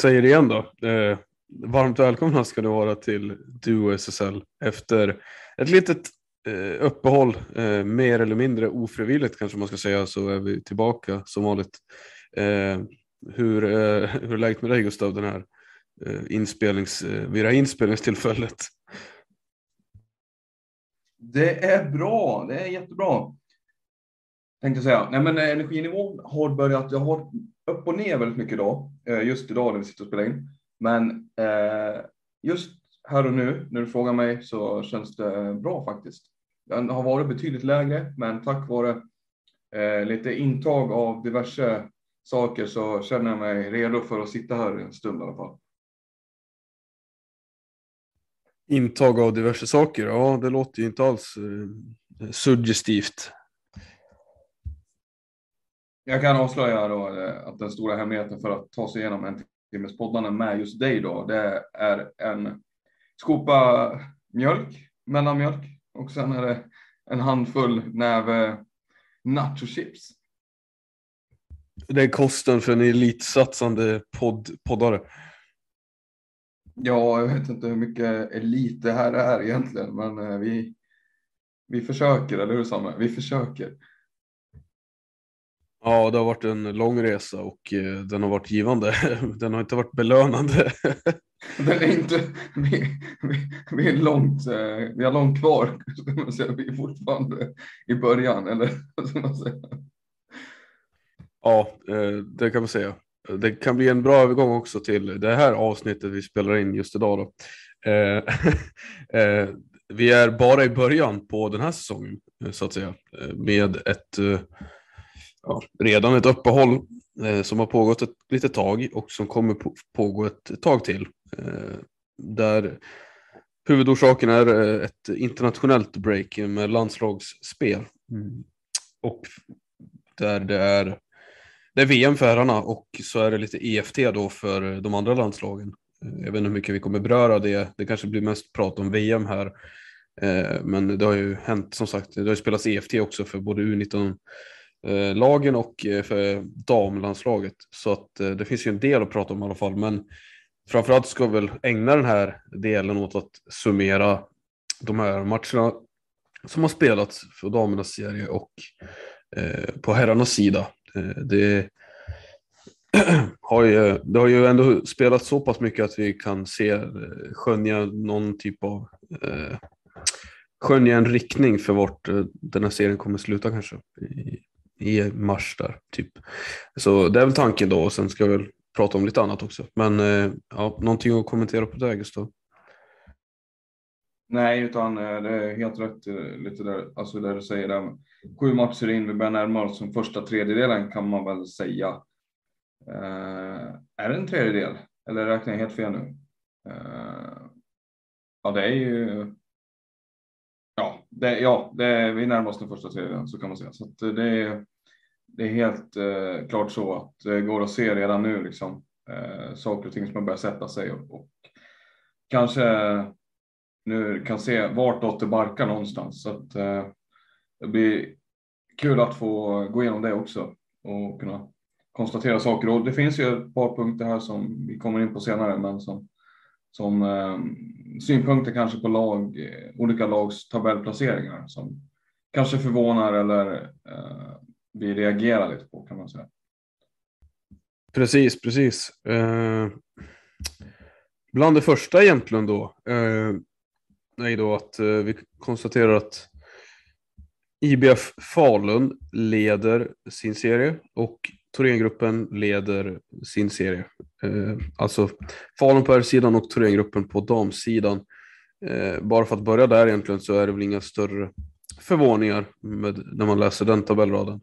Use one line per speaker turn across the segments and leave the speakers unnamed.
säger det igen då. Eh, varmt välkomna ska du vara till Duo SSL efter ett litet eh, uppehåll, eh, mer eller mindre ofrivilligt kanske man ska säga, så är vi tillbaka som vanligt. Eh, hur, eh, hur är läget med dig Gustav, den här eh, inspelnings, eh, vid det här inspelningstillfället?
Det är bra, det är jättebra. Tänkte jag säga. Nej, men eh, energinivån har börjat, jag har upp och ner väldigt mycket idag, eh, just idag när vi sitter och spelar in. Men eh, just här och nu, när du frågar mig, så känns det bra faktiskt. Den har varit betydligt lägre, men tack vare eh, lite intag av diverse saker så känner jag mig redo för att sitta här en stund i alla fall.
Intag av diverse saker, ja det låter ju inte alls eh, suggestivt.
Jag kan avslöja då eh, att den stora hemligheten för att ta sig igenom en timmes poddande med just dig då, det är en skopa mjölk, mellanmjölk och sen är det en handfull näve nachochips.
Det är kosten för en elitsatsande podd, poddare.
Ja, jag vet inte hur mycket elit det här är egentligen, men eh, vi, vi försöker, eller hur Samuel? Vi försöker.
Ja, det har varit en lång resa och eh, den har varit givande. Den har inte varit belönande.
Den är inte, vi, vi, vi, är långt, eh, vi har långt kvar, ska man säga. vi är fortfarande i början, eller vad ska man säga?
Ja, eh, det kan man säga. Det kan bli en bra övergång också till det här avsnittet vi spelar in just idag. Då. Vi är bara i början på den här säsongen så att säga med ett ja, redan ett uppehåll eh, som har pågått ett litet tag och som kommer på, pågå ett tag till. Eh, där huvudorsaken är eh, ett internationellt break med landslagsspel. Mm. Och där det är, det är VM för herrarna och så är det lite EFT då för de andra landslagen. Eh, jag vet inte hur mycket vi kommer beröra det. Det kanske blir mest prat om VM här. Eh, men det har ju hänt som sagt, det har ju spelats EFT också för både U19 eh, lagen och eh, för damlandslaget. Så att eh, det finns ju en del att prata om i alla fall. Men framförallt ska vi väl ägna den här delen åt att summera de här matcherna som har spelats för damernas serie och eh, på herrarnas sida. Eh, det, har ju, det har ju ändå spelats så pass mycket att vi kan se, skönja någon typ av skönja en riktning för vart den här serien kommer sluta kanske. I, i mars där, typ. Så det är väl tanken då och sen ska vi väl prata om lite annat också. Men eh, ja, någonting att kommentera på det Gustav?
Nej, utan eh, det är helt rätt eh, lite där, alltså där du säger där. Sju matcher in, vi börjar närma oss den första tredjedelen kan man väl säga. Eh, är det en tredjedel? Eller räknar jag helt fel nu? Eh, ja, det är ju. Det, ja det, vi närmar oss den första serien så kan man säga. Så det, är, det är helt eh, klart så att det går att se redan nu liksom eh, saker och ting som har börjat sätta sig och, och kanske nu kan se vartåt det barkar någonstans. Så att, eh, det blir kul att få gå igenom det också och kunna konstatera saker. Och det finns ju ett par punkter här som vi kommer in på senare, men som, som eh, synpunkter kanske på lag, eh, olika lags tabellplaceringar som kanske förvånar eller eh, vi reagerar lite på kan man säga.
Precis, precis. Eh, bland det första egentligen då, eh, är då att eh, vi konstaterar att IBF Falun leder sin serie och Thorengruppen leder sin serie. Eh, alltså Falun på herrsidan och Thorengruppen på damsidan. Eh, bara för att börja där egentligen så är det väl inga större förvåningar med, när man läser den tabellraden.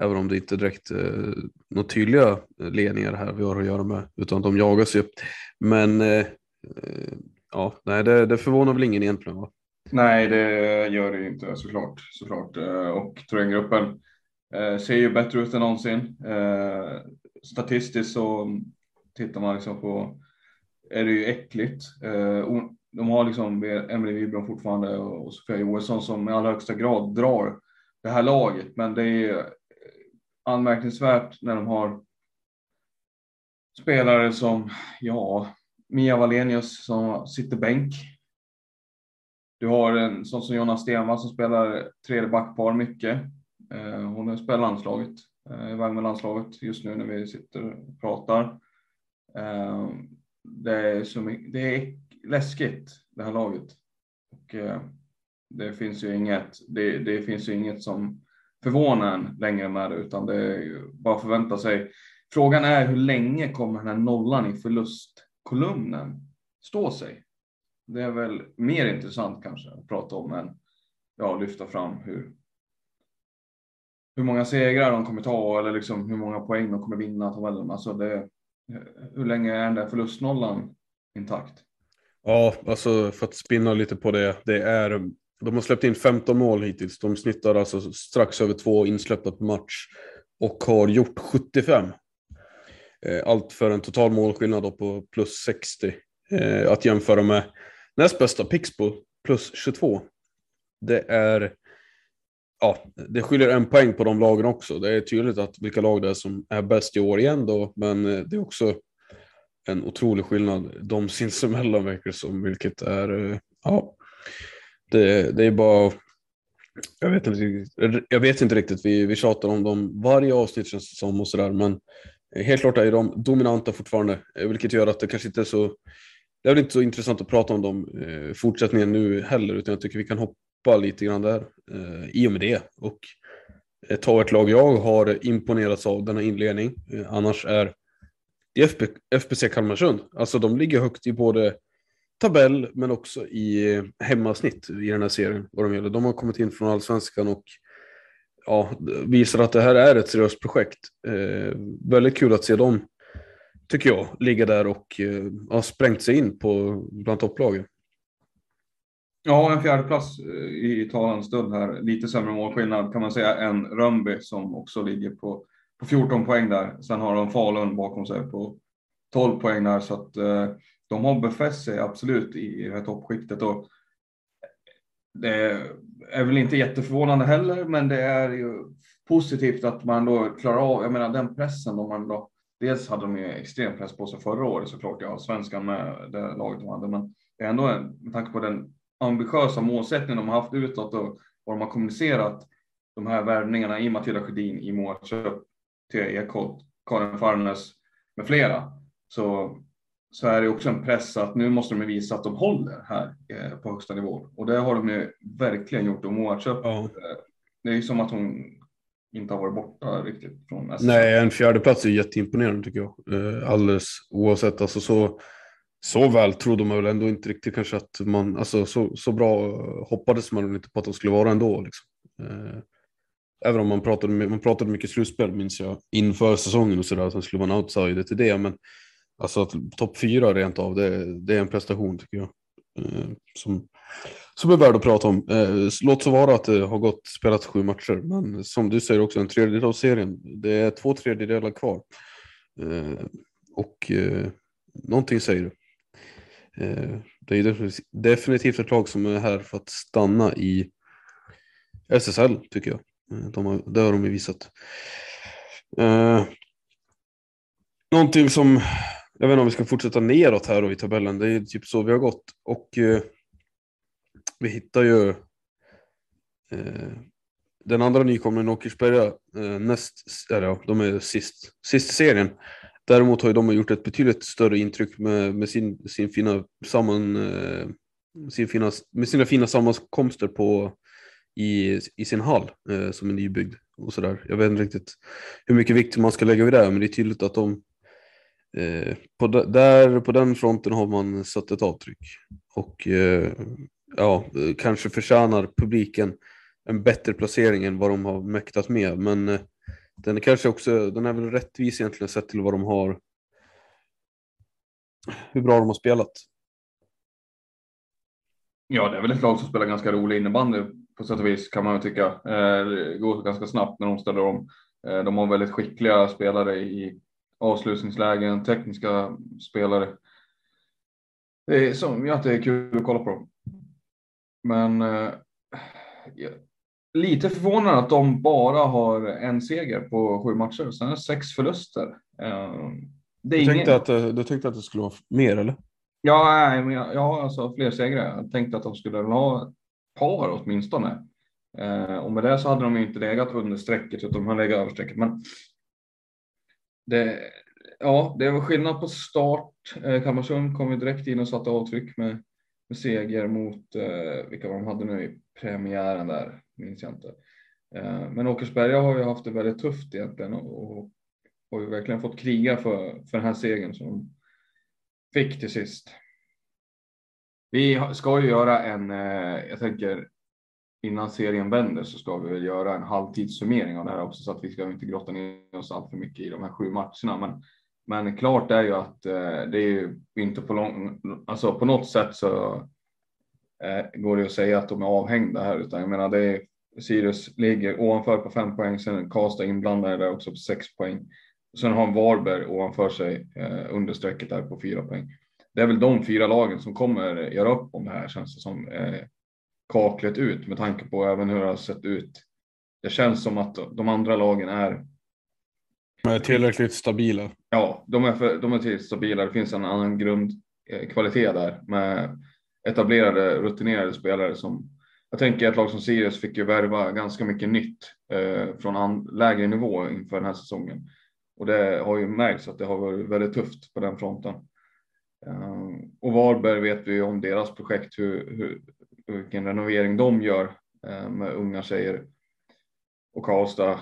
Även om det inte direkt eh, några tydliga ledningar här vi har att göra med, utan de jagas ju. Men eh, eh, ja, nej, det, det förvånar väl ingen egentligen va?
Nej, det gör det inte såklart. såklart. Eh, och Thorengruppen Eh, ser ju bättre ut än någonsin. Eh, statistiskt så tittar man liksom på, är det ju äckligt. Eh, de har liksom Emelie Wibron fortfarande och Sofia Johansson som i allra högsta grad drar det här laget. Men det är anmärkningsvärt när de har spelare som, ja, Mia Wallenius som sitter bänk. Du har en sån som Jonas Stenvall som spelar tredje backpar mycket. Eh, hon spelar landslaget, eh, iväg med landslaget just nu när vi sitter och pratar. Eh, det är, så mycket, det är läskigt det här laget. Och det finns ju inget, det, det finns ju inget som förvånar en längre med det utan det är ju bara förvänta sig. Frågan är hur länge kommer den här nollan i förlustkolumnen stå sig? Det är väl mer intressant kanske att prata om än ja, lyfta fram hur, hur många segrar de kommer ta eller liksom hur många poäng de kommer vinna tabellen. Alltså det, eh, hur länge är den där förlustnollan intakt?
Ja, alltså för att spinna lite på det. Det är, de har släppt in 15 mål hittills. De snittar alltså strax över två insläppta på match och har gjort 75. Eh, allt för en total målskillnad på plus 60. Eh, att jämföra med näst bästa Pixbo plus 22. Det är ja, det skiljer en poäng på de lagen också. Det är tydligt att vilka lag det är som är bäst i år igen då, men eh, det är också en otrolig skillnad de sinsemellan verkar som, vilket är, eh, ja, det, det är bara, jag vet inte, jag vet inte riktigt, vi, vi tjatar om dem varje avsnitt känns det som och sådär, men eh, Helt klart är de dominanta fortfarande, vilket gör att det kanske inte är så det är väl inte så intressant att prata om dem fortsättningen nu heller, utan jag tycker vi kan hoppa lite grann där eh, i och med det. Och eh, ta ett lag jag har imponerats av denna inledning, eh, annars är det FB, FBC Kalmarsund. Alltså de ligger högt i både tabell men också i eh, hemmasnitt i den här serien. Vad de, gäller. de har kommit in från allsvenskan och ja, visar att det här är ett seriöst projekt. Eh, väldigt kul att se dem, tycker jag, ligga där och eh, ha sprängt sig in på bland topplagen.
Ja, en fjärdeplats eh, i talande stund här. Lite sämre målskillnad kan man säga än Rönnby som också ligger på, på 14 poäng där. Sen har de Falun bakom sig på 12 poäng där så att eh, de har befäst sig absolut i det här toppskiktet och det är väl inte jätteförvånande heller, men det är ju positivt att man då klarar av, jag menar den pressen om man då, dels hade de ju extrem press på sig förra året såklart, ja, svenskan med det laget de hade, men det är ändå en, med tanke på den ambitiösa målsättningen de har haft utåt och vad de har kommunicerat de här värvningarna i Matilda Sjödin, i Mårköp, Thea Ekholt, Karin Farnes med flera. Så, så är det också en press att nu måste de visa att de håller här eh, på högsta nivå. Och det har de ju verkligen gjort. Och Moa Köp,
Ja.
eh, det är ju som att hon inte har varit borta riktigt från SSL.
Nej, en fjärde plats är jätteimponerande tycker jag. Eh, alldeles oavsett, alltså så, så väl trodde man väl ändå inte riktigt kanske att man, alltså så, så bra eh, hoppades man väl inte på att de skulle vara ändå. Liksom. Eh, även om man pratade, man pratade mycket slutspel minns jag inför säsongen och sådär, att de skulle vara en outsider till det. Men alltså att topp fyra rent av, det, det är en prestation tycker jag. Eh, som, som är värd att prata om. Låt så vara att det har gått spelat sju matcher, men som du säger också en tredjedel av serien. Det är två tredjedelar kvar. Och eh, någonting säger du. Eh, det är definitivt, ett lag som är här för att stanna i SSL tycker jag. Eh, de har, det har de ju visat. Eh, någonting som, jag vet inte om vi ska fortsätta neråt här då i tabellen, det är typ så vi har gått. Och eh, vi hittar ju eh, den andra nykomlingen Åkersberga eh, näst, eller ja, de är sist, sist i serien. Däremot har ju de gjort ett betydligt större intryck med, med sin, sin fina samman, eh, sin fina, med sina fina sammankomster på, i, i sin hall eh, som är nybyggd och sådär. Jag vet inte riktigt hur mycket vikt man ska lägga vid det, men det är tydligt att de eh, på, där, på den fronten har man satt ett avtryck. Och eh, ja, kanske förtjänar publiken en bättre placering än vad de har mäktat med. Men eh, den är kanske också, den är väl rättvis egentligen sett till vad de har, hur bra de har spelat.
Ja, det är väl ett lag som spelar ganska rolig innebandy på sätt och vis kan man ju tycka. Eh, Det går ganska snabbt när de ställer om. Eh, De har väldigt skickliga spelare i avslutningslägen, tekniska spelare. Det är som gör att det är kul att kolla på dem. Men eh, lite förvånad att de bara har en seger på sju matcher. Sen är det sex förluster. Eh, Det är
Du
ingen...
tänkte, att, eh, du tänkte att det skulle vara mer eller?
Ja, har alltså fler segrar. Jag tänkte att de skulle ha ett par åtminstone. Eh, och med det så hade de ju inte legat under strecket utan de har legat över strecket. Men det, ja, det var skillnad på start. Eh, Kalmarsund kom ju direkt in och satte avtryck med, med seger mot eh, vilka de hade nu i premiären där, minns jag inte. Eh, men Åkersberga har ju haft det väldigt tufft egentligen och, har ju verkligen fått kriga för, för den här segern som de fick till sist. Vi ska ju göra en, eh, jag tänker innan serien vänder så ska vi väl göra en halvtidssummering av det här också så att vi ska inte grotta ner oss allt för mycket i de här sju matcherna. Men, men klart är ju att eh, det är ju inte på lång, alltså på något sätt så eh, går det att säga att de är avhängda här utan jag menar det är Sirius ligger ovanför på fem poäng, sen Karlstad inblandade där också på sex poäng. Sen har Varberg ovanför sig eh, under strecket där på fyra poäng. Det är väl de fyra lagen som kommer göra upp om det här känns det som. Eh, kaklet ut med tanke på även hur det har sett ut. Det känns som att de andra lagen är,
De är tillräckligt stabila.
ja, de är, för, de är tillräckligt stabila. Det finns en annan grundkvalitet där med etablerade, rutinerade spelare som jag tänker ett lag som Sirius fick ju värva ganska mycket nytt eh, från an, lägre nivå inför den här säsongen. Och det har ju märkts att det har varit väldigt tufft på den fronten. Eh, och Varberg vet vi ju om deras projekt, hur, hur, vilken renovering de gör eh, med unga tjejer. Och Karlstad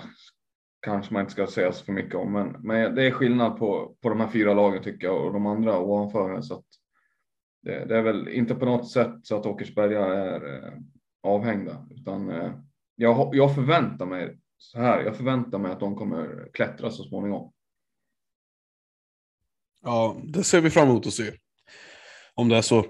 kanske man inte ska säga så för mycket om, men, men det är skillnad på, på de här fyra lagen tycker jag och de andra ovanför. Så att det, det är väl inte på något sätt så att Åkersberga är eh, avhängda, utan eh, jag, jag förväntar mig så här. Jag förväntar mig att de kommer klättra så småningom.
Ja, det ser vi fram emot att se. Om det är så.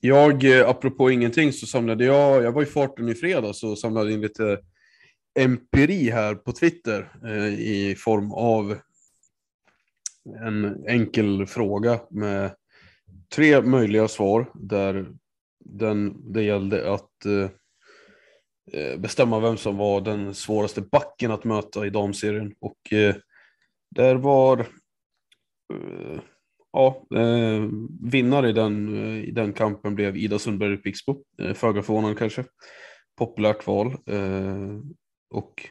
Jag, eh, apropå ingenting, så samlade jag, jag var i farten i fredags och samlade in lite eh, empiri här på Twitter eh, i form av en enkel fråga med tre möjliga svar där den, det gällde att eh, eh, bestämma vem som var den svåraste backen att möta i damserien. Och eh, där var eh, ja, eh, vinnare i den, eh, i den kampen blev Ida Sundberg Pixbo. Eh, Föga förvånande kanske. Populärt val. Eh, och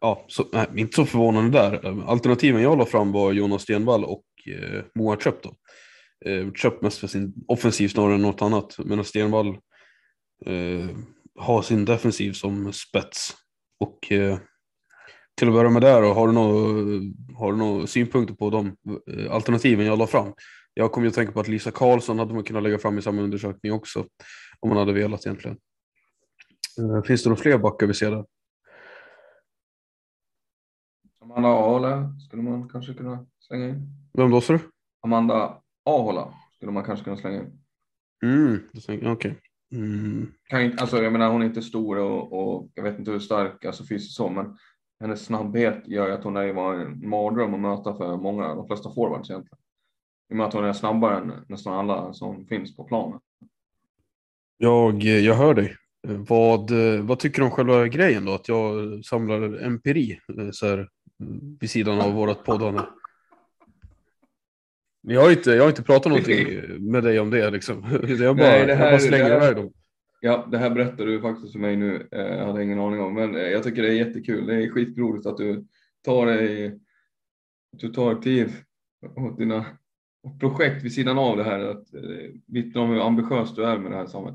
ja, så, nej, inte så förvånande där. Alternativen jag la fram var Jonas Stenvall och eh, Moa Köp då eh, köpt mest för sin offensiv snarare än något annat. Medan Stenvall eh, har sin defensiv som spets. Och eh, till att börja med där, har du några har synpunkter på de eh, alternativen jag la fram? Jag kommer ju att tänka på att Lisa Karlsson hade man kunnat lägga fram i samma undersökning också, om man hade velat egentligen. Eh, finns det några fler backar vi ser där?
Amanda Ahola skulle man kanske kunna slänga in.
Vem då sa du?
Amanda Ahola skulle man kanske kunna slänga in.
Mm, okej. Okay.
Mm. alltså, jag menar, hon är inte stor och, och jag vet inte hur stark alltså, fysiskt så, men hennes snabbhet gör att hon är var en mardröm att möta för många, de flesta forwards egentligen. I och med att hon är snabbare än nästan alla som finns på planen.
Jag, jag hör dig. Vad, vad tycker du om själva grejen då? Att jag samlar empiri så här, vid sidan av vårat poddande? Jag har, inte, jag har inte pratat någonting med dig om det liksom. Jag bara, Nej, det här, jag bara slänger iväg dem.
Ja, det här berättar du faktiskt för mig nu. Eh, jag hade ingen aning om, men eh, jag tycker det är jättekul. Det är skitroligt att du tar dig, du tar tid åt dina projekt vid sidan av det här. Att eh, vittna om hur ambitiös du är med det här Samuel.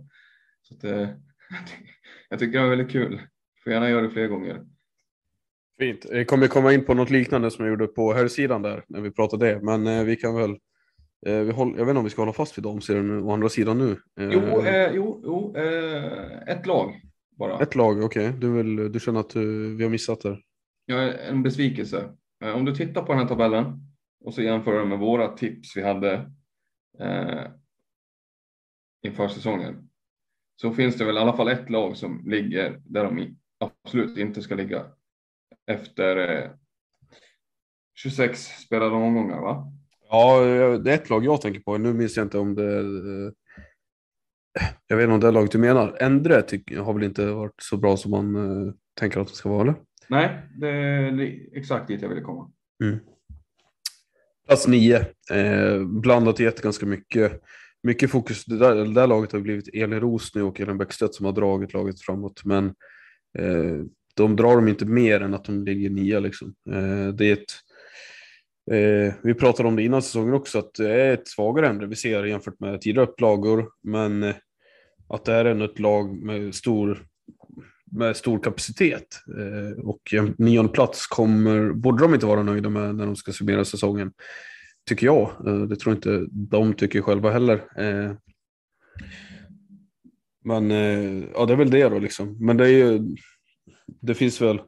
Så att, jag tycker det är väldigt kul. Får gärna göra det fler gånger.
Fint. Jag kommer komma in på något liknande som jag gjorde på här sidan där när vi pratade det, men vi kan väl Eh, vi håll, jag vet inte om vi ska hålla fast vid damserien å andra sidan nu.
Eh, jo, eh, jo, jo eh, ett lag bara.
Ett lag, okej. Okay. Du, du känner att du, vi har missat det?
Ja, en besvikelse. Eh, om du tittar på den här tabellen och så jämför med våra tips vi hade eh, inför säsongen så finns det väl i alla fall ett lag som ligger där de absolut inte ska ligga efter eh, 26 spelade omgångar va?
Ja, det är ett lag jag tänker på. Nu minns jag inte om det eh, jag vet inte om det är laget du menar. Endre har väl inte varit så bra som man uh, tänker att det ska vara, eller?
Nej, det är exakt dit jag ville komma. Mm.
Plats nio, eh, blandat i ett ganska mycket. Mycket fokus, det där, det där laget har blivit Elin Roos nu och Elin Bäckstedt som har dragit laget framåt. Men eh, de drar dem inte mer än att de ligger nia liksom. Eh, det är ett Eh, vi pratade om det innan säsongen också, att det är ett svagare ämne vi ser jämfört med tidigare upplagor. Men eh, att det är ändå ett lag med stor, med stor kapacitet. Eh, och en nionde plats kommer, borde de inte vara nöjda med när de ska summera säsongen. Tycker jag. Eh, det tror inte de tycker själva heller. Eh, men eh, ja, det är väl det då liksom. Men det är ju, det finns väl,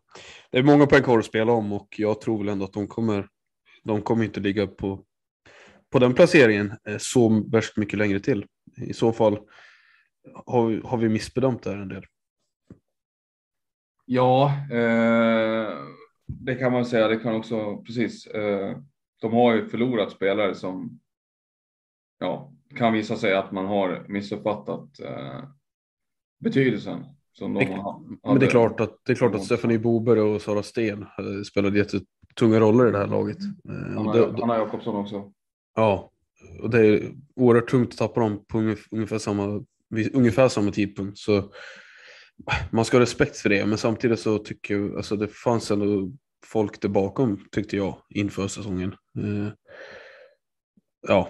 det är många poäng kvar att spela om och jag tror väl ändå att de kommer de kommer inte ligga på, på den placeringen eh, så värst mycket längre till. I så fall har vi, har vi missbedömt det här en del.
Ja, eh, det kan man säga. Det kan också, precis. Eh, de har ju förlorat spelare som ja, kan visa sig att man har missuppfattat eh, betydelsen. Som de
har, men det är klart att, det är klart att Stephanie Boberg och Sara Sten spelade jätte, tunga roller i det här laget.
Eh, Anna, Anna Jakobsson också.
Ja, och det är oerhört tungt att tappa dem på ungefär samma, ungefär samma tidpunkt. Så man ska ha respekt för det, men samtidigt så tycker jag, alltså det fanns ändå folk där bakom tyckte jag inför säsongen. Eh, ja,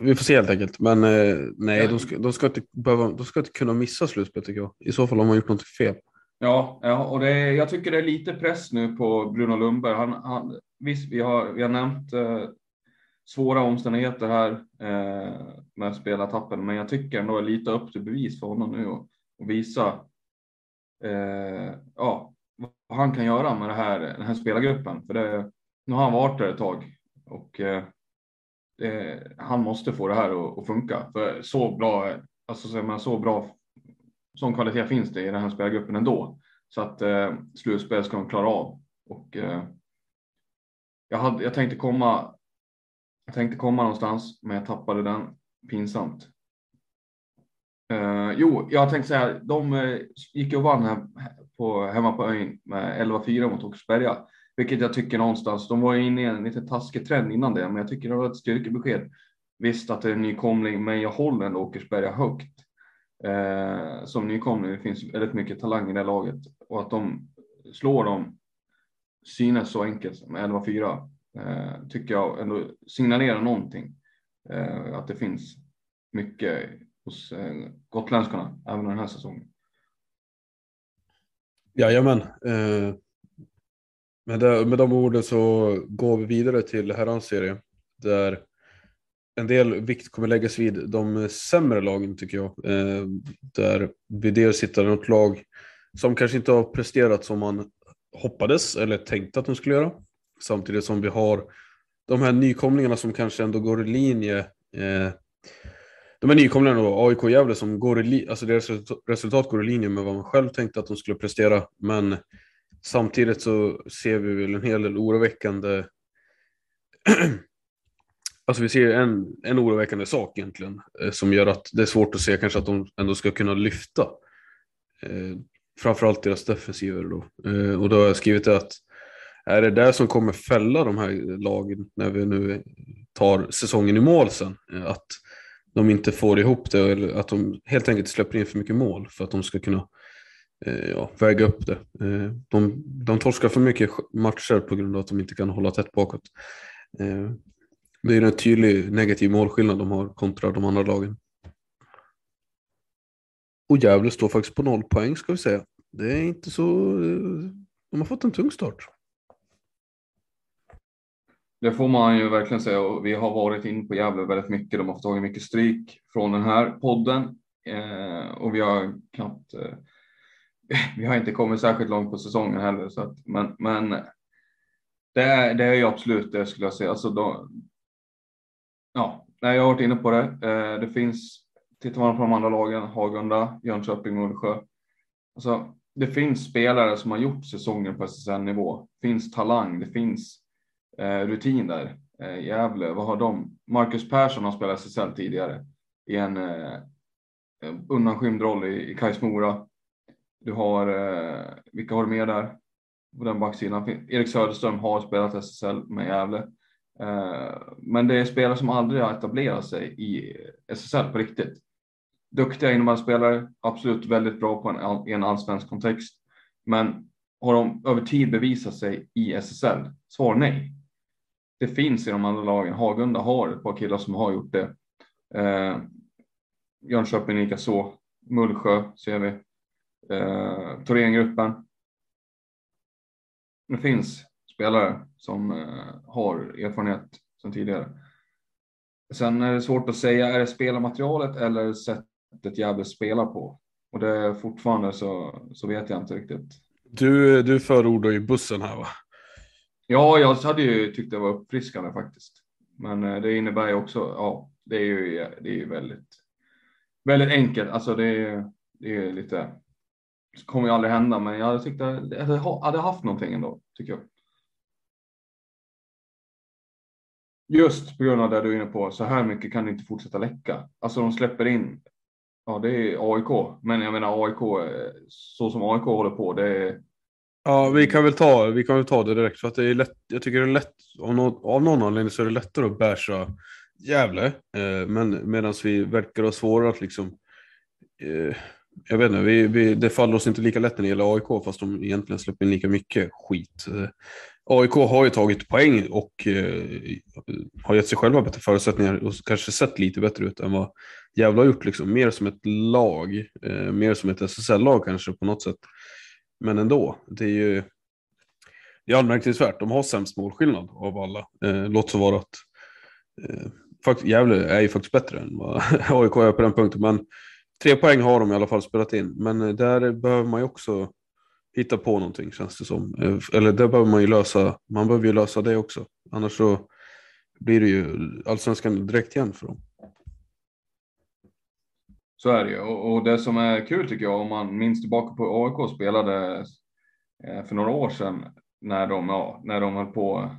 vi får se helt enkelt. Men eh, nej, de ska, de, ska inte behöva, de ska inte kunna missa slutspel tycker jag. I så fall har man gjort något fel.
Ja, ja och det är, jag tycker det är lite press nu på Bruno Lundberg. Han, han, visst, vi har, vi har nämnt eh, svåra omständigheter här eh, med spelartappen, men jag tycker ändå är lite upp till bevis för honom nu och, och visa eh, ja, vad han kan göra med det här, den här spelargruppen. För det, nu har han varit där ett tag och eh, Eh, han måste få det här att, funka. För så bra, alltså så, man, så bra sån kvalitet finns det i den här spelargruppen ändå. Så att eh, slutspel ska de klara av. Och, eh, jag, hade, jag tänkte komma jag tänkte komma någonstans, men jag tappade den pinsamt. Eh, jo, jag tänkte säga, de eh, gick och vann här på, hemma på ön med 11-4 mot Åkersberga, vilket jag tycker någonstans, de var inne i en lite taskig trend innan det, men jag tycker det var ett styrkebesked. Visst att det är en nykomling, men jag håller ändå Åkersberga högt eh, som nykomling. Det finns väldigt mycket talang i det laget och att de slår dem synes så enkelt som 11-4 eh, tycker jag ändå signalerar någonting. eh, att det finns mycket hos eh, gotländskarna även den här säsongen.
Jajamän. Eh, med, det, med de orden så går vi vidare till herrans serie. Där en del vikt kommer läggas vid de sämre lagen tycker jag. Eh, där vi dels hittar något lag som kanske inte har presterat som man hoppades eller tänkte att de skulle göra. Samtidigt som vi har de här nykomlingarna som kanske ändå går i linje. Eh, de här nykomlingarna då, AIK och Gävle som går i alltså deras resultat går i linje med vad man själv tänkte att de skulle prestera. Men samtidigt så ser vi väl en hel del oroväckande Alltså vi ser en, en oroväckande sak egentligen eh, som gör att det är svårt att se kanske att de ändå ska kunna lyfta. Eh, framförallt deras defensiver då. Eh, och då har jag skrivit att är det där som kommer fälla de här lagen när vi nu tar säsongen i mål sen? Eh, att de inte får ihop det eller att de helt enkelt släpper in för mycket mål för att de ska kunna eh, Eh, ja, väga upp det. Eh, de, de torskar för mycket matcher på grund av att de inte kan hålla tätt bakåt. Eh, det är en tydlig negativ målskillnad de har kontra de andra lagen. Och Gävle står faktiskt på noll poäng ska vi säga. Det är inte så... De har fått en tung start.
Det får man ju verkligen säga och vi har varit in på Gävle väldigt mycket. De har fått tagit mycket stryk från den här podden eh, och vi har knappt. Eh, vi har inte kommit särskilt långt på säsongen heller, så att, men, men det är, det är ju absolut det skulle jag säga. Alltså då, ja, jag har varit inne på det. Eh, det finns, tittar man på de andra lagen, Hagunda, Jönköping, Mullsjö. Alltså, det finns spelare som har gjort säsongen på SSL-nivå. Det finns talang, det finns eh, rutin där. Eh, Gävle, vad har de? Marcus Persson har spelat SSL tidigare i en eh, undanskymd roll i, i Kais Mora. Du har, eh, vilka har du mer där? På den backsidan. Erik Söderström har spelat SSL med Gävle. Eh, men det är spelare som aldrig har etablerat sig i SSL på riktigt. Duktiga innebandyspelare, absolut väldigt bra på en, i en allsvensk kontext. Men har de över tid bevisat sig i SSL? Svar nej det finns i de andra lagen. Hagunda har ett par killar som har gjort det. Eh, Jönköping likaså. Mullsjö ser vi. Eh, Thorengruppen. Det finns spelare som eh, har erfarenhet sedan tidigare. Sen är det svårt att säga, är det spelarmaterialet eller sättet Gävle spelar på? Och det är fortfarande så, så vet jag inte riktigt.
Du, du förordar ju bussen här va?
Ja, jag hade ju tyckt det var uppfriskande faktiskt. Men eh, det innebär ju också, ja, det är ju, det är ju väldigt, väldigt enkelt. Alltså det är, det är lite, det kommer ju aldrig hända, men jag tyckte det hade haft någonting ändå, tycker jag. Just på grund av det du är inne på, så här mycket kan det inte fortsätta läcka. Alltså de släpper in, ja det är AIK, men jag menar AIK, så som AIK håller på, det är
Ja, vi kan väl ta, vi kan väl ta det direkt för att det är lätt. Jag tycker det är lätt, av någon, av någon anledning så är det lättare att bärsa Gävle. Eh, men medan vi verkar ha svårare att liksom, eh, jag vet inte, vi, vi, det faller oss inte lika lätt när det gäller AIK fast de egentligen släpper in lika mycket skit. Eh, AIK har ju tagit poäng och eh, har gett sig själva bättre förutsättningar och kanske sett lite bättre ut än vad Gävle har gjort. Liksom. Mer som ett lag, eh, mer som ett SSL-lag kanske på något sätt. Men ändå, det är ju det är anmärkningsvärt. De har sämst målskillnad av alla. Eh, låt så vara att eh, Gävle är ju faktiskt bättre än vad AIK är på den punkten. Men tre poäng har de i alla fall spelat in. Men eh, där behöver man ju också hitta på någonting känns det som. Eh, eller där behöver man ju lösa, man behöver ju lösa det också. Annars så blir det ju allsvenskan direkt igen för dem.
Så är det ju. Och, det som är kul tycker jag, om man minns tillbaka på AIK spelade eh, för några år sedan när de, ja, när de höll på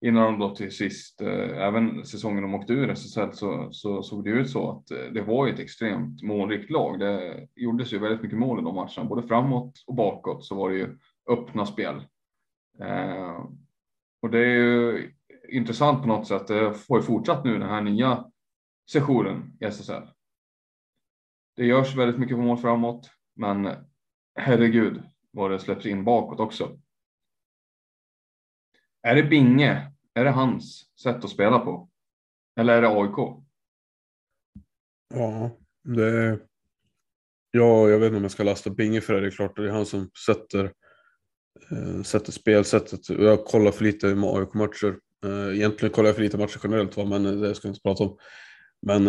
innan de då till sist, eh, även säsongen de åkte ur SSL så, så såg det ut så att eh, det var ett extremt målrikt lag. Det gjordes ju väldigt mycket mål i de matcherna, både framåt och bakåt så var det ju öppna spel. Eh, och det är ju intressant på något sätt. Det får ju fortsatt nu den här nya sessionen i SSL. Det görs väldigt mycket mål framåt, men herregud vad det släpps in bakåt också. Är det Binge? Är det hans sätt att spela på? Eller är det AIK?
Ja, det... Ja, jag vet inte om jag ska lasta Binge för det. Det är klart, det är han som sätter, eh, sätter spelsättet. Jag kollar för lite AIK-matcher. Eh, egentligen kollar jag för lite matcher generellt, va? men det ska jag inte prata om. Men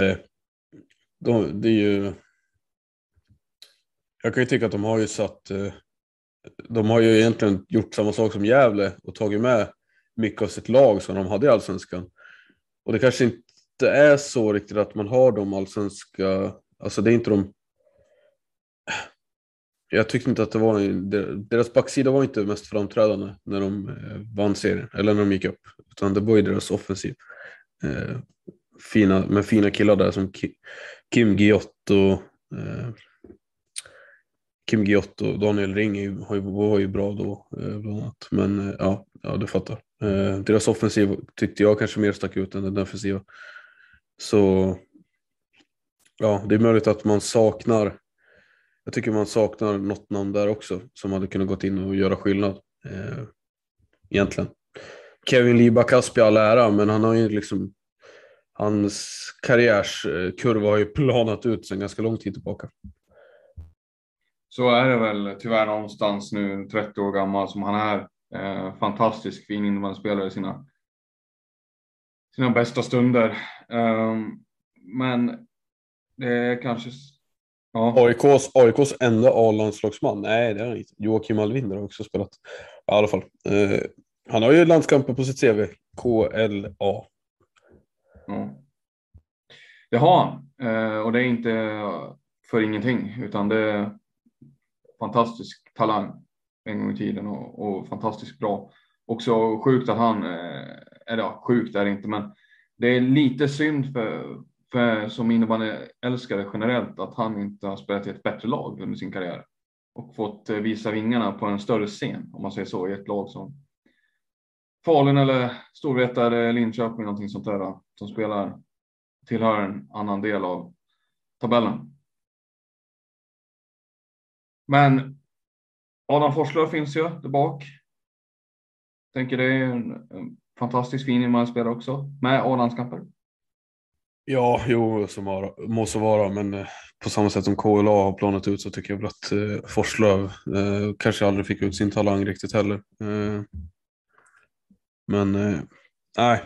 Eh, de, det är ju... Jag kan ju tycka att de har ju satt... Eh, de har ju egentligen gjort samma sak som Gävle och tagit med mycket av sitt lag som de hade i Allsvenskan. Och det kanske inte är så riktigt att man har de allsvenska... Alltså det är inte de... Jag tyckte inte att det var... Deras backsida var inte mest framträdande när de eh, vann serien, eller när de gick upp. Utan det var ju deras offensiv. Fina, med fina killar där som Kim Giotto, eh, Kim Giotto och Daniel Ring är ju, har ju, var ju bra då eh, bland annat. Men eh, ja, ja, du fattar. Eh, deras offensiv tyckte jag kanske mer stack ut än den defensiva. Så ja, det är möjligt att man saknar jag tycker man saknar något namn där också som hade kunnat gått in och göra skillnad. Eh, egentligen. Kevin Liba Kaspi all ära, men han har ju liksom Hans karriärskurva har ju planat ut sedan ganska lång tid tillbaka.
Så är det väl tyvärr någonstans nu, 30 år gammal som han är. Eh, fantastisk fin innebandyspelare i sina, sina bästa stunder. Um, men det är kanske... Ja.
AIKs, AIKs enda A-landslagsman? Nej, det är inte. Joakim Alvinder har också spelat. I alla fall. Eh, han har ju landskamper på sitt CV. KLA.
Ja. Det har han eh, och det är inte för ingenting utan det är fantastisk talang en gång i tiden och, och fantastiskt bra. Också sjukt att han, eh, eller ja, sjukt är det inte, men det är lite synd för, för som innebandyälskare generellt att han inte har spelat i ett bättre lag under sin karriär och fått eh, visa vingarna på en större scen om man säger så i ett lag som Falun eller Storvreta eller Linköping, någonting sånt där som spelar, tillhör en annan del av tabellen. Men Adam Forslöv finns ju där bak. Tänker det är en, en fantastiskt fin innebandyspelare också med A-landskamper.
Ja, jo, som har, må så vara, men eh, på samma sätt som KLA har planat ut så tycker jag väl att eh, Forslöv eh, kanske aldrig fick ut sin talang riktigt heller. Eh, men eh, nej,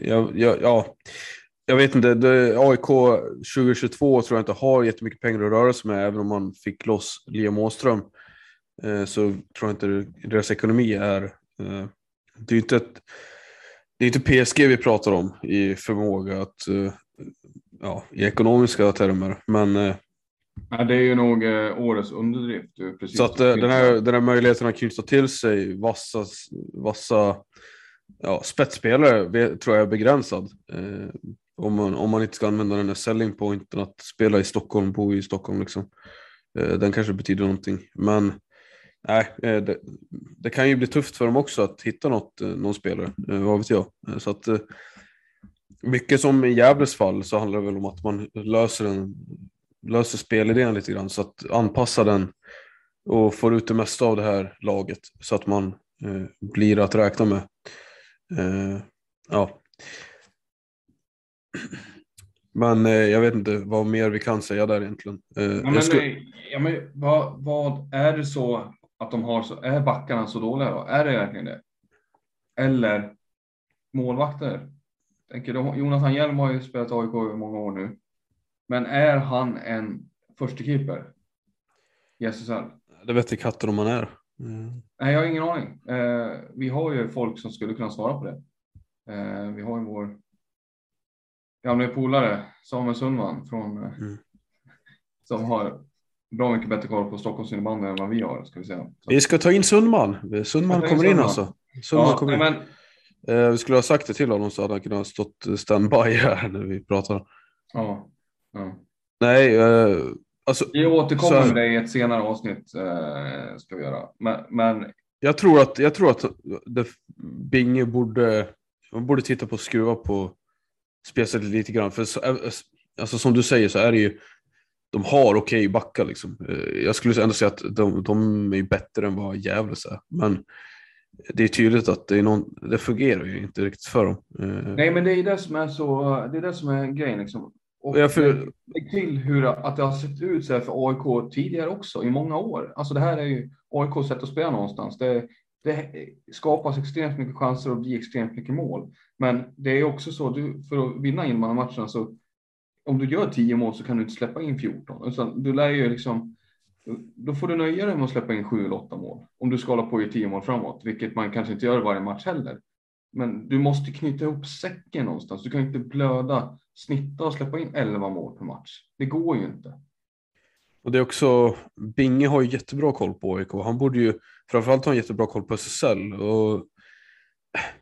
jag, jag, ja, jag vet inte. Det, AIK 2022 tror jag inte har jättemycket pengar att röra sig med, även om man fick loss Liam Åström. Eh, så tror jag inte deras ekonomi är... Eh, det är inte ett, det är inte PSG vi pratar om i förmåga att, eh, ja, i ekonomiska termer, men eh,
Ja, det är ju nog eh, årets underdrift. Precis.
så att eh, den här, den här möjligheten att knyta till sig vassa, vassa ja, spetsspelare tror jag är begränsad. Eh, om, man, om man inte ska använda den här selling pointen att spela i Stockholm, bo i Stockholm liksom. Eh, den kanske betyder någonting. Men nej, eh, det, det kan ju bli tufft för dem också att hitta något, eh, någon spelare, eh, vad vet jag. Eh, så att, eh, mycket som i Gävles fall så handlar det väl om att man löser, en, löser spelidén lite grann så att anpassa den och får ut det mesta av det här laget så att man eh, blir att räkna med. Eh, ja. Men eh, jag vet inte vad mer vi kan säga där egentligen. Eh,
Ja, men,
skulle-
eh, ja, men vad, vad är det så Att de har så, är backarna så dåliga då? Är det verkligen det? Eller målvakter? Tänker de, Jonathan Hjelm har ju spelat AIK i många år nu. Men är han en förstekeeper i SSL?
Det vet inte katten om man är. Mm.
Nej, jag har ingen aning. Eh, vi har ju folk som skulle kunna svara på det. Eh, vi har ju vår gamla polare Samuel Sundman från eh,
Mm.
som har bra mycket bättre koll på Stockholms innebandy än vad vi har, ska vi säga. Så,
Vi ska ta in Sundman. Sundman
in
kommer in
Sundman.
alltså. Sundman
ja,
kommer in.
men,
Eh, vi skulle ha sagt det till honom så hade han kunnat stått standby här när vi pratar.
ja, ja.
Nej, eh, alltså
Vi återkommer med det i ett senare avsnitt, eh, ska vi göra. Men, men
jag tror att, jag tror att det, Binge borde, man borde titta på skruva på spelsättet lite grann. För så, eh, alltså, som du säger så är det ju, de har okej backar liksom. Eh, Jag skulle ändå säga att de, de är bättre än vad Gävle är. Men det är tydligt att det, är någon, det fungerar ju inte riktigt för dem. Eh,
nej, men det är det som är så, det är det som är grejen liksom. Och
Ja, för-
lägg- till hur att det har sett ut så här för AIK tidigare också, i många år. Alltså det här är ju AIKs sätt att spela någonstans. Det, det skapas extremt mycket chanser och blir extremt mycket mål. Men det är också så, du, för att vinna innebandymatcherna så om du gör 10 mål så kan du inte släppa in 14. Utan du lär ju liksom, då får du nöja dig med att släppa in 7 eller 8 mål. Om du ska hålla på i 10 mål framåt, vilket man kanske inte gör varje match heller. Men du måste knyta ihop säcken någonstans. Du kan inte blöda, snitta och släppa in 11 mål per match. Det går ju inte.
Och det är också, Binge har ju jättebra koll på AIK. Han borde ju framförallt ha en jättebra koll på SSL. Och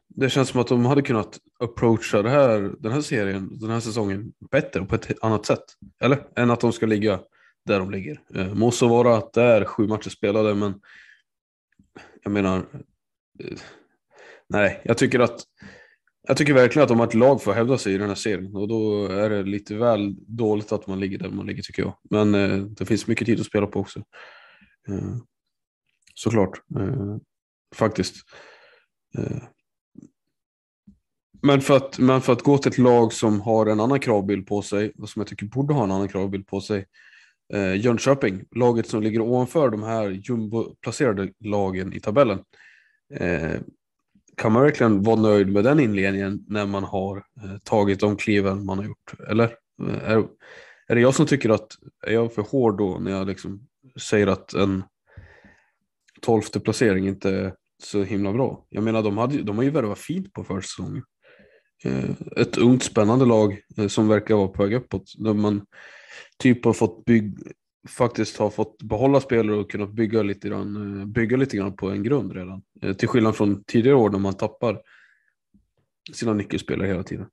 det känns som att de hade kunnat approacha det här, den här serien, den här säsongen bättre och på ett annat sätt. Eller? Än att de ska ligga där de ligger. Eh, må så vara att det är sju matcher spelade, men jag menar, eh, nej, jag tycker att jag tycker verkligen att de har ett lag för att hävda sig i den här serien och då är det lite väl dåligt att man ligger där man ligger tycker jag. Men eh, det finns mycket tid att spela på också. Eh, såklart, eh, faktiskt. Eh, men, för att, men för att gå till ett lag som har en annan kravbild på sig och som jag tycker borde ha en annan kravbild på sig. Eh, Jönköping, laget som ligger ovanför de här jumbo-placerade lagen i tabellen. Eh, kan man verkligen vara nöjd med den inledningen när man har eh, tagit de kliven man har gjort? Eller eh, är, är det jag som tycker att, är jag för hård då när jag liksom säger att en tolfte placering inte är så himla bra? Jag menar, de, hade, de har ju värvat fint på försäsongen. Eh, ett ungt spännande lag eh, som verkar vara på väg uppåt. Där man typ har fått bygg, faktiskt har fått behålla spelare och kunnat bygga lite grann, eh, bygga lite grann på en grund redan. Eh, till skillnad från tidigare år när man tappar sina nyckelspelare hela tiden.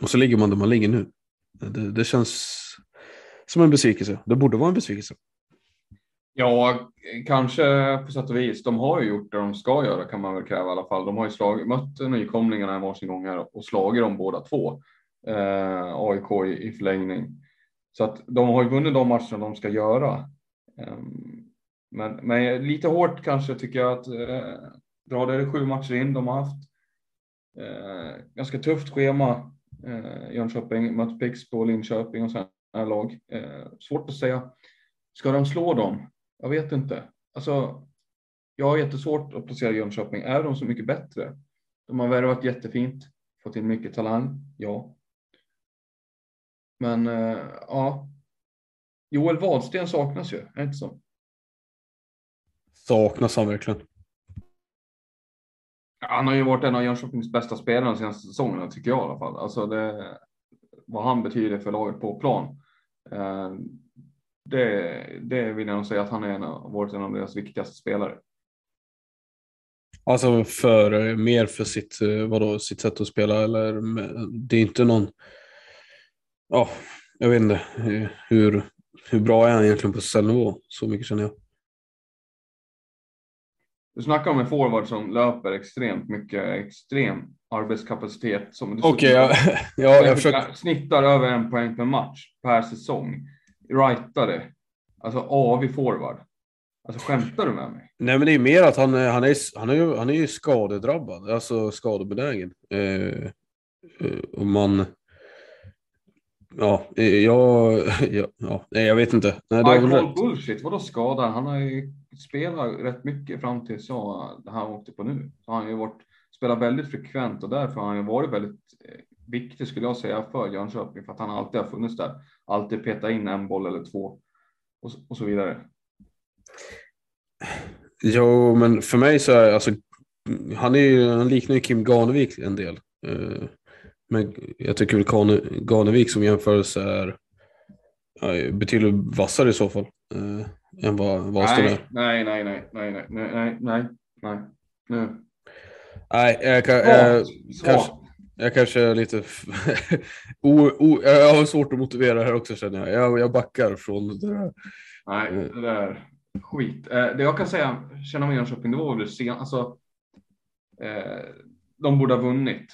Och så ligger man där man ligger nu. Eh, det, det känns som en besvikelse. Det borde vara en besvikelse.
Ja, kanske på sätt och vis. De har ju gjort det de ska göra kan man väl kräva i alla fall. De har ju slag, mött nykomlingarna varsin gång här och slagit dem båda två. Eh, AIK i, i förlängning. Så att de har ju vunnit de matcherna de ska göra. Ehm, men, men lite hårt kanske tycker jag att eh, dra det sju matcher in. De har haft eh, ganska tufft schema. Eh, Jönköping, mött Pixbo, Linköping och sådana här lag. Eh, svårt att säga. Ska de slå dem? Jag vet inte. Alltså, jag har jättesvårt att placera Jönköping. Är de så mycket bättre? De har värvat jättefint, fått in mycket talang, ja. Men eh, ja, Joel Wadsten saknas ju, är det inte så?
Saknas han verkligen.
Han har ju varit en av Jönköpings bästa spelare de senaste säsongerna, tycker jag i alla fall. Alltså det, vad han betyder för laget på plan. Eh, det, det vill jag nog säga att han är en av, varit en av deras viktigaste spelare.
Alltså för, mer för sitt, eh, vadå, sitt sätt att spela eller med- det är inte någon, ja, jag vet inte eh, hur, hur bra är han egentligen på cellnivå? Så mycket känner jag.
Du snackar om en forward som löper extremt mycket, extrem arbetskapacitet. Som
Okej, ja, ja, jag försöker,
Snittar över en poäng per match per säsong. Rightare. Alltså avig forward. Alltså skämtar du med mig?
nej men det är mer att han, han, är, han, är, han är ju skadedrabbad, alltså skadebenägen. Eh, eh, och man, ja, jag, ja, nej, jag vet inte. Nej,
call
rätt.
bullshit, vadå skada? Han har ju spelat rätt mycket fram tills jag, det han åkte på nu. Så han har ju varit, spelat väldigt frekvent och därför har han ju varit väldigt eh, viktig skulle jag säga för Jönköping för att han alltid har funnits där. Alltid petat in en boll eller två och, så- och så vidare.
Jo, men för mig så är alltså, han, är han liknar ju Kim Ganevik en del. Eh, Men jag tycker väl Gane- Ganevik som jämförelse är ja, betydligt vassare i så fall. Eh, än vad Wahlström är.
Nej, nej, nej, nej, nej, nej, nej, nej, nej.
Nej, jag, kan, jag, kanske, jag kanske är lite... o, o, jag har svårt att motivera här också känner jag. Jag, jag backar från det där.
Nej, det där skit. Eh, det jag kan säga, känna med Jönköping, det var väl sen, alltså. Eh, de borde ha vunnit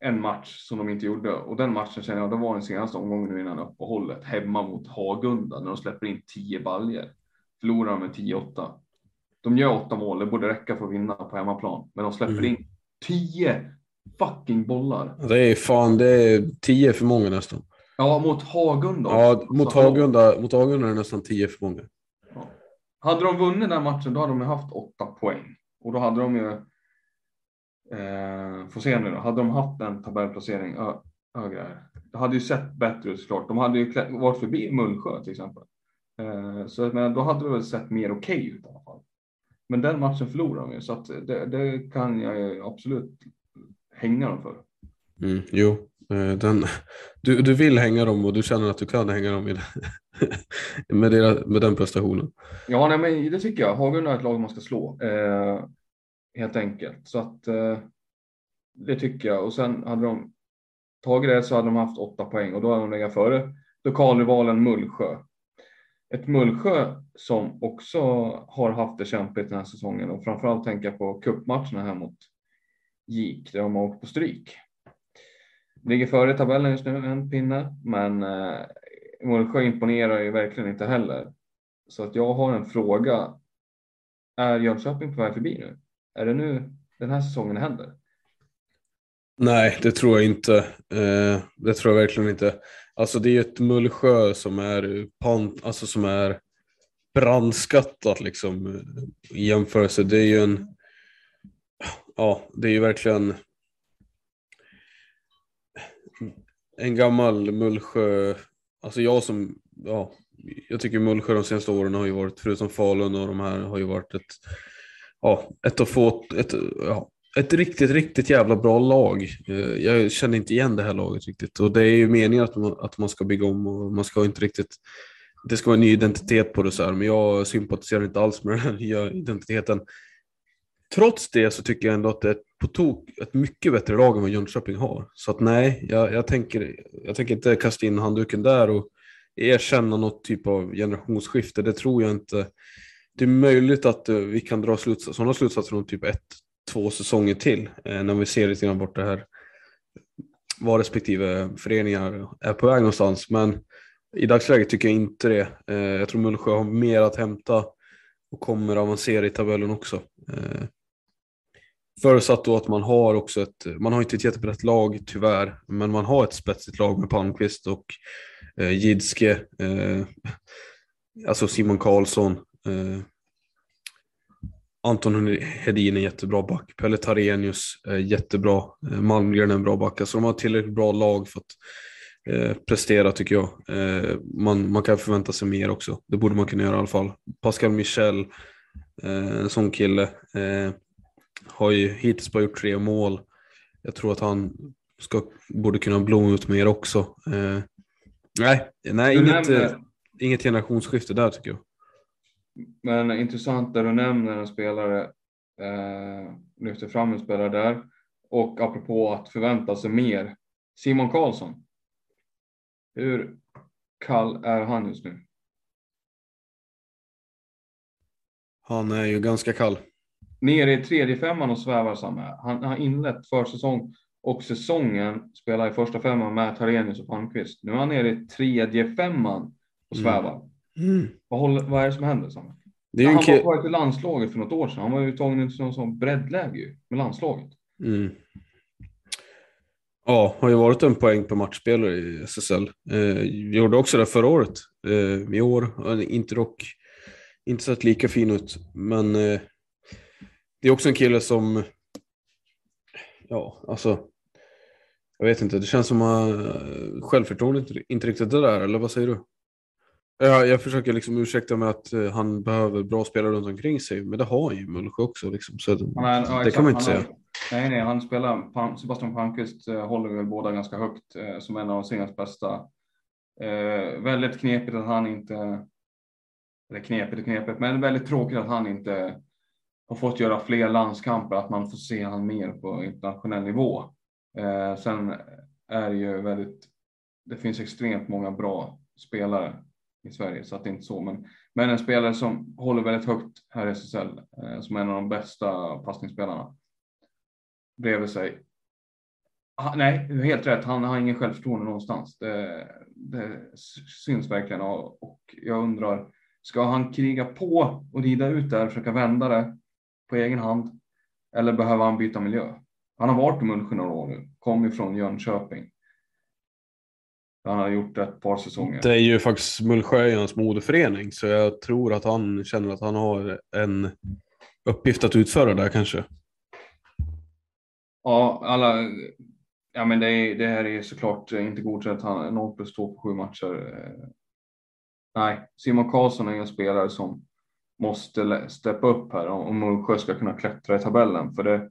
en match som de inte gjorde och den matchen känner jag, det var den senaste omgången nu innan uppehållet hemma mot Hagunda när de släpper in 10 baljer. Förlorar med 10-8. De gör åtta mål, det borde räcka för att vinna på hemmaplan, men de släpper
Mm.
in 10 fucking bollar.
Det är fan, det är tio för många nästan.
Ja, mot Hagunda.
Ja, mot
Så hallå.
Hagunda, mot Hagunda är det nästan tio för många.
Hade de vunnit den matchen då hade de haft åtta poäng. Och då hade de ju, eh, får se nu då, hade de haft en tabellplacering högre här. Det hade ju sett bättre ut såklart. De hade ju varit förbi Mullsjö till exempel. Eh, så jag menar, då hade det väl sett mer okej ut i alla fall. Men den matchen förlorade de ju så att det, det kan jag ju absolut hänga dem för.
Mm, jo, eh, den, du, du vill hänga dem och du känner att du kan hänga dem i det, med, deras, med den prestationen.
Ja, nej, men det tycker jag. Hagunda är ett lag man ska slå. Eh, helt enkelt. Så att eh, det tycker jag. Och sen hade de tagit det så hade de haft åtta poäng och då hade de legat före lokalrivalen Mullsjö. Ett Mullsjö som också har haft det kämpigt den här säsongen och framförallt tänka på cupmatcherna här mot GIK där de har åkt på stryk. Ligger före tabellen just nu, en pinne, men eh, Mullsjö imponerar ju verkligen inte heller. Så att jag har en fråga. Är Jönköping på väg förbi nu? Är det nu den här säsongen händer?
Nej, det tror jag inte. Eh, det tror jag verkligen inte. Alltså det är ju ett Mullsjö som är, pant, alltså som är brandskattat liksom i jämförelse. Det är ju en, ja, det är ju verkligen en gammal Mullsjö, alltså jag som, ja, jag tycker Mullsjö de senaste åren har ju varit, förutom Falun och de här, har ju varit ett, ja, ett att få, ett, ja, ett riktigt, riktigt jävla bra lag. Eh, jag känner inte igen det här laget riktigt och det är ju meningen att man, att man ska bygga om och man ska inte riktigt det ska vara en ny identitet på det så här, men jag sympatiserar inte alls med den här nya identiteten. Trots det så tycker jag ändå att det är ett, på tok, ett mycket bättre lag än vad Jönköping har. Så att nej, jag, jag, tänker, jag tänker inte kasta in handduken där och erkänna något typ av generationsskifte. Det tror jag inte. Det är möjligt att eh, vi kan dra slutsatser, sådana slutsatser om typ ett, två säsonger till eh, när vi ser lite grann bort det här var respektive föreningar är på väg någonstans. Men i dagsläget tycker jag inte det. Eh, jag tror Mullsjö har mer att hämta och kommer avancera i tabellen också. Eh, Förutsatt då att man har också ett, man har inte ett jättebrett lag tyvärr, men man har ett spetsigt lag med Palmqvist och eh, Jidske, eh, alltså Simon Karlsson, eh, Anton Hedin är jättebra back, Pelle Tarenius är jättebra, eh, Malmgren är en bra back, alltså de har tillräckligt bra lag för att eh, prestera tycker jag. Eh, man, man kan förvänta sig mer också, det borde man kunna göra i alla fall. Pascal Michel, eh, en sån kille, eh, har ju hittills bara gjort tre mål. Jag tror att han ska, borde kunna blomma ut mer också. Eh, nej, nej inget, inget generationsskifte där tycker jag.
Men intressant där du nämner en spelare, eh, lyfter fram en spelare där. Och apropå att förvänta sig mer. Simon Karlsson. Hur kall är han just nu?
Han är ju ganska kall.
Nere i tredje femman och svävar samma. Han har inlett försäsong och säsongen spelar i första femman med Tarenius och Palmqvist. Nu är han nere i tredje femman och
Mm.
Svävar. Vad, håller, vad är det som händer? Samme?
Det är
han var varit i landslaget för något år sedan. Han var ju tagen ut som sån breddläge med landslaget.
Mm. Ja, har ju varit en poäng per matchspelare i SSL. Eh, gjorde också det förra året. Eh, I år inte dock inte sett lika fin ut. Men eh, det är också en kille som, ja, alltså, jag vet inte, det känns som att uh, självförtroendet inte, inte riktigt är där, eller vad säger du? Ja, jag försöker liksom ursäkta med att uh, han behöver bra spelare runt omkring sig, men det har ju Mullsjö också. Liksom, så
är- ja,
det
exakt.
kan man inte säga.
Nej, nej, han spelar, Sebastian Palmqvist eh, håller väl båda ganska högt eh, som en av seriens bästa. Eh, väldigt knepigt att han inte, eller knepigt och knepigt, men väldigt tråkigt att han inte har fått göra fler landskamper, att man får se han mer på internationell nivå. Eh, sen är det ju väldigt, det finns extremt många bra spelare i Sverige, så att det är inte så, men, men en spelare som håller väldigt högt här i SSL, eh, som är en av de bästa passningsspelarna bredvid sig. Han, nej, helt rätt. Han har ingen självförtroende någonstans. Det, det syns verkligen och och jag undrar, ska han kriga på och rida ut där och försöka vända det på egen hand? Eller behöver han byta miljö? Han har varit i Mullsjö några år nu, kom ju från Jönköping. Han har gjort ett par säsonger.
Det är ju faktiskt Mullsjö i hans moderförening, så jag tror att han känner att han har en uppgift att utföra där kanske.
Ja, alla, ja men det, är, det här är såklart inte godkänt. Han 0 plus 2 på sju matcher. Nej, Simon Karlsson är en spelare som måste steppa upp här om Mullsjö ska kunna klättra i tabellen. För det,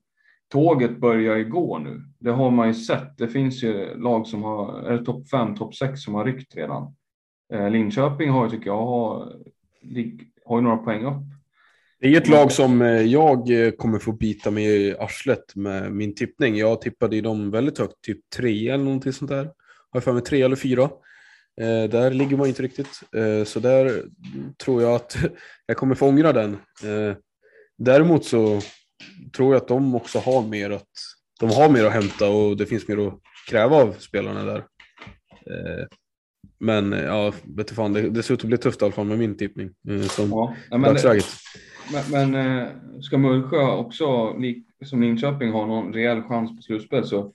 tåget börjar gå nu. Det har man ju sett. Det finns ju lag som har, är det topp 5, topp 6 som har ryckt redan. Eh, Linköping har ju, tycker jag, har, har ju några poäng upp.
Det är ett lag som eh, jag eh, kommer få bita mig i arslet med min tippning. Jag tippade i dem väldigt högt, typ tre eller någonting sånt där. Har jag för mig tre eller fyra. Eh, där ligger man inte riktigt. Eh, så där tror jag att jag kommer få ångra den. Eh, däremot så tror jag att de också har mer att, de har mer att hämta och det finns mer att kräva av spelarna där. Eh, men ja, vet fan, det, det ser ut att bli tufft i alla fall med min tippning. Eh, som
Ja, men,
dagsläget.
Men, men eh, ska Mullsjö också, som Linköping, ha någon rejäl chans på slutspel så,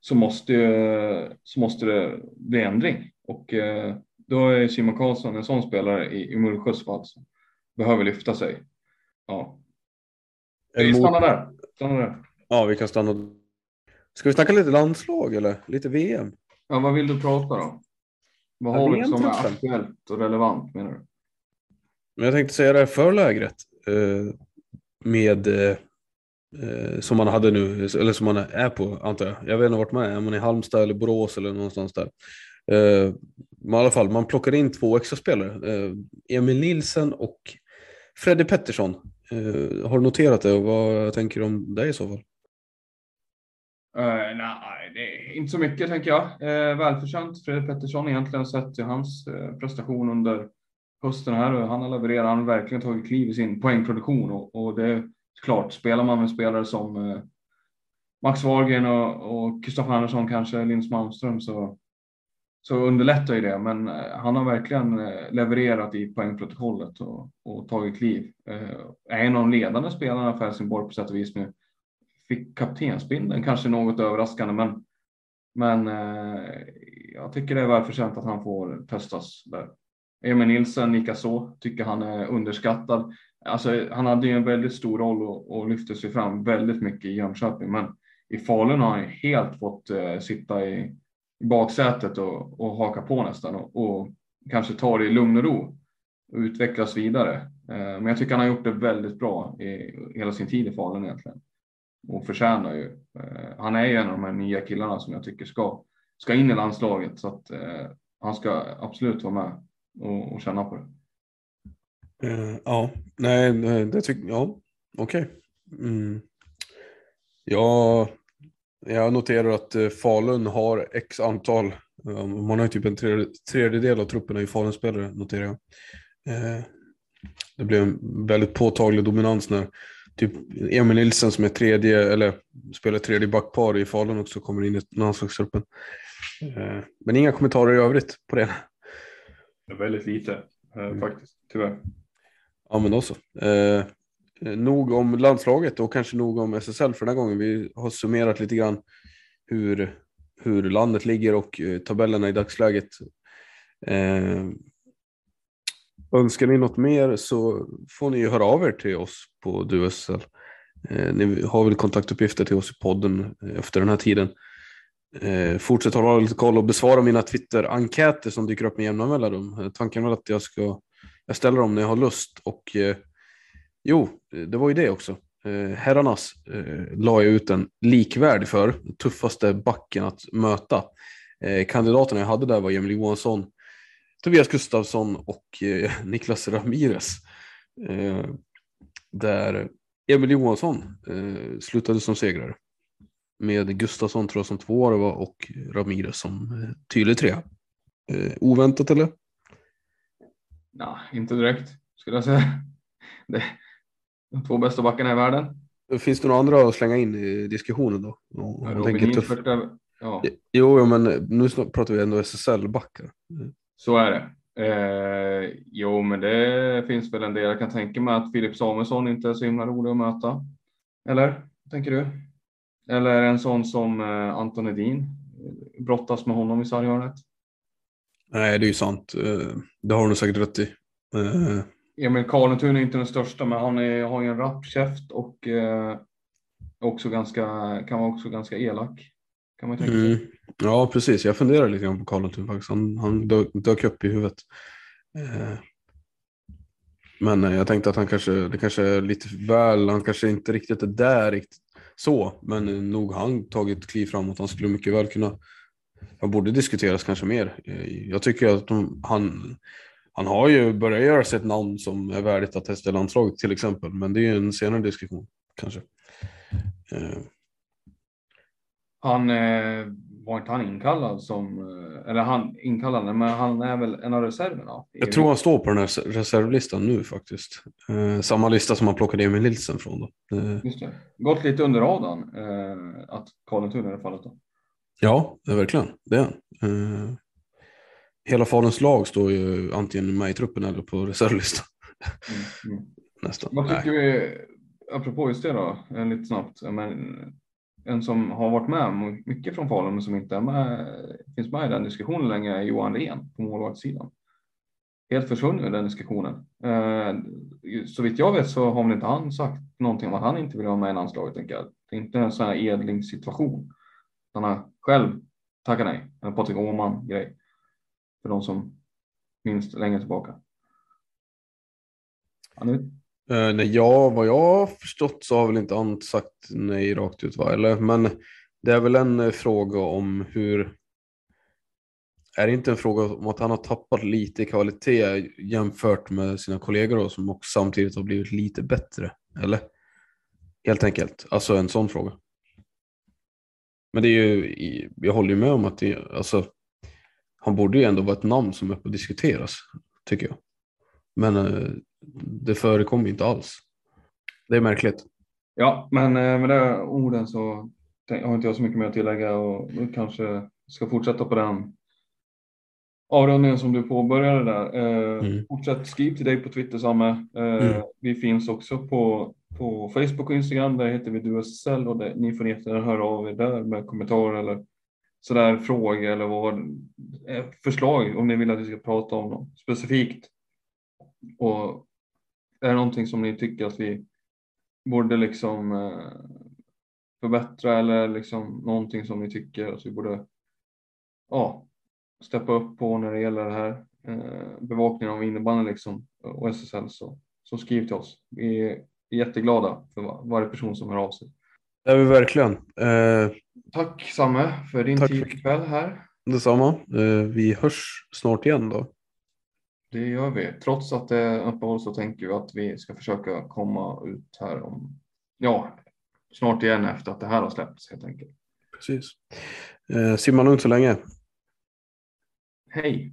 så, måste, så måste det bli ändring. Och eh, då är Simon Karlsson en sån spelare i, i Mullsjös fall som behöver lyfta sig. Ja. Vi stannar där. Stannar där.
Ja, vi kan stanna. Ska vi snacka lite landslag eller lite VM?
Ja, vad vill du prata då? Vad har
är
som är aktuellt och relevant menar du?
Men jag tänkte säga det här förlägret eh, med eh, som man hade nu, eller som man är på antar jag. Jag vet inte vart man är, är man i Halmstad eller Borås eller någonstans där. Eh, men i alla fall, man plockar in två extra spelare. Emil Nilsen och Freddy Pettersson. Eh, har du noterat det och vad tänker du om det i så fall?
Uh, nej, det är inte så mycket tänker jag. Uh, välförtjänt Fredrik Pettersson egentligen sett till hans uh, prestation under hösten här och han har levererat. Han har verkligen tagit kliv i sin poängproduktion och, och det är klart, spelar man med spelare som uh, Max Wahlgren och, och Kristoffer Andersson kanske, Linus Malmström så, så underlättar ju det. Men eh, han har verkligen eh, levererat i poängprotokollet och, och tagit kliv. Eh, är en av de ledande spelarna för Helsingborg på sätt och vis nu fick kaptensbindeln, kanske något överraskande, men, men jag tycker det är välförtjänt att han får testas där. Emil Nilsson likaså, tycker han är underskattad. Alltså, han hade ju en väldigt stor roll och, och lyfte sig fram väldigt mycket i Jönköping, men i Falun har han ju helt fått eh, sitta i baksätet och, och haka på nästan och, och kanske ta det i lugn och ro och utvecklas vidare. Eh, men jag tycker han har gjort det väldigt bra i hela sin tid i Falun egentligen och förtjänar ju. Eh, han är ju en av de här nya killarna som jag tycker ska, ska in i landslaget så att eh, han ska absolut vara med och, och känna på det.
Uh, ja, nej, det tycker jag. Okej. Mm. Ja, jag noterar att eh, Falun har x antal. eh, Man har ju typ en tredje- tredjedel av trupperna i Falun-spelare, noterar jag. Eh, Det blev en väldigt påtaglig dominans när typ Emil Nilsson som är tredje, eller spelar tredje backpar i Falun också kommer in i landslagstruppen. Men inga kommentarer i övrigt på det.
Väldigt lite
Mm.
faktiskt, tyvärr.
Ja, men då så. Eh, nog om landslaget och kanske nog om SSL för den här gången. Vi har summerat lite grann hur hur landet ligger och eh, tabellerna i dagsläget. Eh, önskar ni något mer så får ni höra av er till oss på DuSL. Eh, ni har väl kontaktuppgifter till oss i podden eh, efter den här tiden. Eh, fortsätt hålla lite koll och besvara mina Twitter-enkäter som dyker upp med jämna mellanrum. Tanken är att jag ska jag ställer dem när jag har lust och eh, jo, det var ju det också. Eh, herrarnas eh, la jag ut en likvärdig för, tuffaste backen att möta. Eh, kandidaterna jag hade där var Emil Johansson, Tobias Gustafsson och eh, Niklas Ramirez. Eh, där Emil Johansson eh, slutade som segrare. Med Gustafsson tror jag som tvåa det var och Ramirez som eh, tydlig trea. Eh, oväntat eller?
Nej, inte direkt skulle jag säga. Det, de två bästa backarna i världen.
Finns det några andra att slänga in i diskussionen då? Man
Robin är- ja,
Jo, jo, men nu pratar vi ändå SSL-backar.
så är det. Eh, jo, men det finns väl en del. Jag kan tänka mig att Filip Samuelsson inte är så himla rolig att möta. Eller? Tänker du? Eller en sån som eh, Anton Edin. Brottas med honom i sarghörnet.
Nej, det är ju sant. Eh, Det har du säkert rätt i.
Emil Karlentun är inte den största, men han är, har ju en rapp käft och eh, också ganska, kan vara också ganska elak. Kan man tänka sig.
Mm. Ja, precis. Jag funderar lite grann på Karlentun faktiskt. Han, han dök, dök upp i huvudet. Eh, Men eh, jag tänkte att han kanske, det kanske är lite väl, han kanske inte riktigt är där riktigt så, men eh, nog han tagit kliv framåt. Han skulle mycket väl kunna, han borde diskuteras kanske mer. Eh, jag tycker att de, han, han har ju börjat göra sig ett namn som är värdigt att testa i landslaget till exempel, men det är ju en senare diskussion kanske. Eh,
Han eh, var inte han inkallad som, eh, eller han inkallad, men han är väl en av reserverna.
Jag tror han står på den här res- reservlistan nu faktiskt. Eh, samma lista som han plockade Emil Nilsen från då. Eh,
Just det. Gått lite under radarn eh, att Karlentun i det fallet då.
ja, verkligen. Det är han. Hela Faluns lag står ju antingen med i truppen eller på reservlistan.
Mm, mm.
Nästan.
Vad
Nej.
tycker vi, apropå just det då, eh, lite snabbt, men en som har varit med mycket från Falun men som inte är med, finns med i den diskussionen längre är Johan Rehn på målvaktssidan. Helt försvunnen den diskussionen. Eh, så vitt jag vet så har väl inte han sagt någonting om att han inte vill vara med i landslaget. Tänker jag. Det är inte en sån här edlingssituation. Han har själv tackat nej. En Patrik Åhman grej. För de som minns längre tillbaka. Han är
Eh, nej, ja, vad jag har förstått så har väl inte Ant sagt nej rakt ut va? Eller, men det är väl en eh, fråga om hur är det inte en fråga om att han har tappat lite i kvalitet jämfört med sina kollegor då, som också samtidigt har blivit lite bättre? Eller? Helt enkelt, alltså en sån fråga. Men det är ju, jag håller ju med om att det, alltså, han borde ju ändå vara ett namn som är på att diskuteras, tycker jag. Men eh, det förekommer inte alls. Det är märkligt.
Ja, men eh, med de orden så har inte jag så mycket mer att tillägga och kanske ska fortsätta på den avrundningen som du påbörjade där. Eh,
Mm.
Fortsätt skriv till dig på Twitter Samme. Eh,
Mm.
Vi finns också på, på Facebook och Instagram. Där heter vi DuSL och det, ni får jättegärna höra av er där med kommentarer eller sådär frågor eller vad eh, förslag om ni vill att vi ska prata om något specifikt. Och är det någonting som ni tycker att vi borde liksom eh, förbättra eller liksom någonting som ni tycker att vi borde ja, steppa upp på när det gäller det här eh, bevakningen av innebandy liksom och SSL så, så skriv till oss. Vi är jätteglada för varje person som hör av sig.
Det är vi verkligen. Eh,
Tack Samme för din
Tack
tid
för-
ikväll här.
detsamma. Eh, vi hörs snart igen då.
Det gör vi. Trots att det är uppehåll så tänker vi att vi ska försöka komma ut här om ja, snart igen efter att det här har släppts helt enkelt.
Precis. Eh, simma lugnt så länge.
Hej!